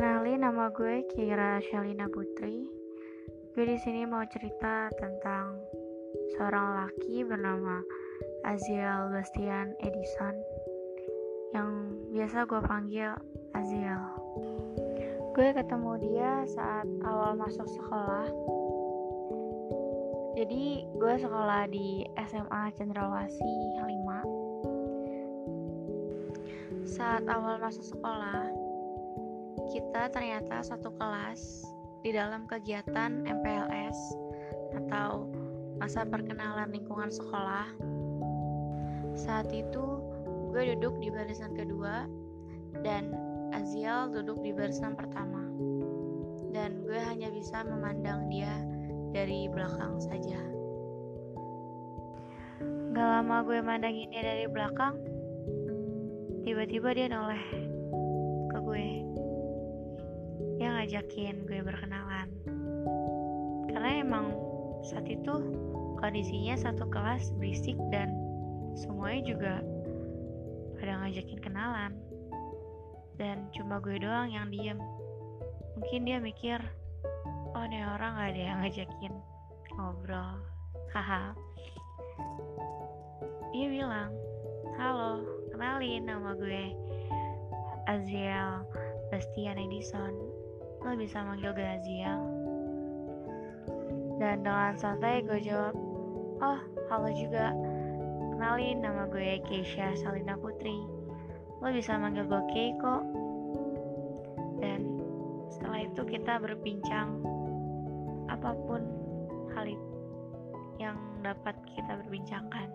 Nama gue Kira Shalina Putri. Gue di sini mau cerita tentang seorang laki bernama Aziel Bastian Edison yang biasa gue panggil Aziel. Gue ketemu dia saat awal masuk sekolah. Jadi gue sekolah di SMA Cendrawasih 5. Saat awal masuk sekolah, kita ternyata satu kelas di dalam kegiatan MPLS atau masa perkenalan lingkungan sekolah. Saat itu gue duduk di barisan kedua dan Aziel duduk di barisan pertama. Dan gue hanya bisa memandang dia dari belakang saja. Gak lama gue mandangin dia dari belakang, tiba-tiba dia noleh ke gue ngajakin gue berkenalan. Karena emang saat itu kondisinya satu kelas berisik dan semuanya juga pada ngajakin kenalan. Dan cuma gue doang yang diem. Mungkin dia mikir oh nih orang gak ada yang ngajakin ngobrol. Haha. Dia bilang halo kenalin nama gue Aziel Bastian Edison lo bisa manggil gue Aziel dan dengan santai gue jawab oh halo juga. Kenalin nama gue Keisha Salina Putri. Lo bisa manggil gue Kei kok. Dan setelah itu kita berbincang apa pun hal yang dapat kita berbincangkan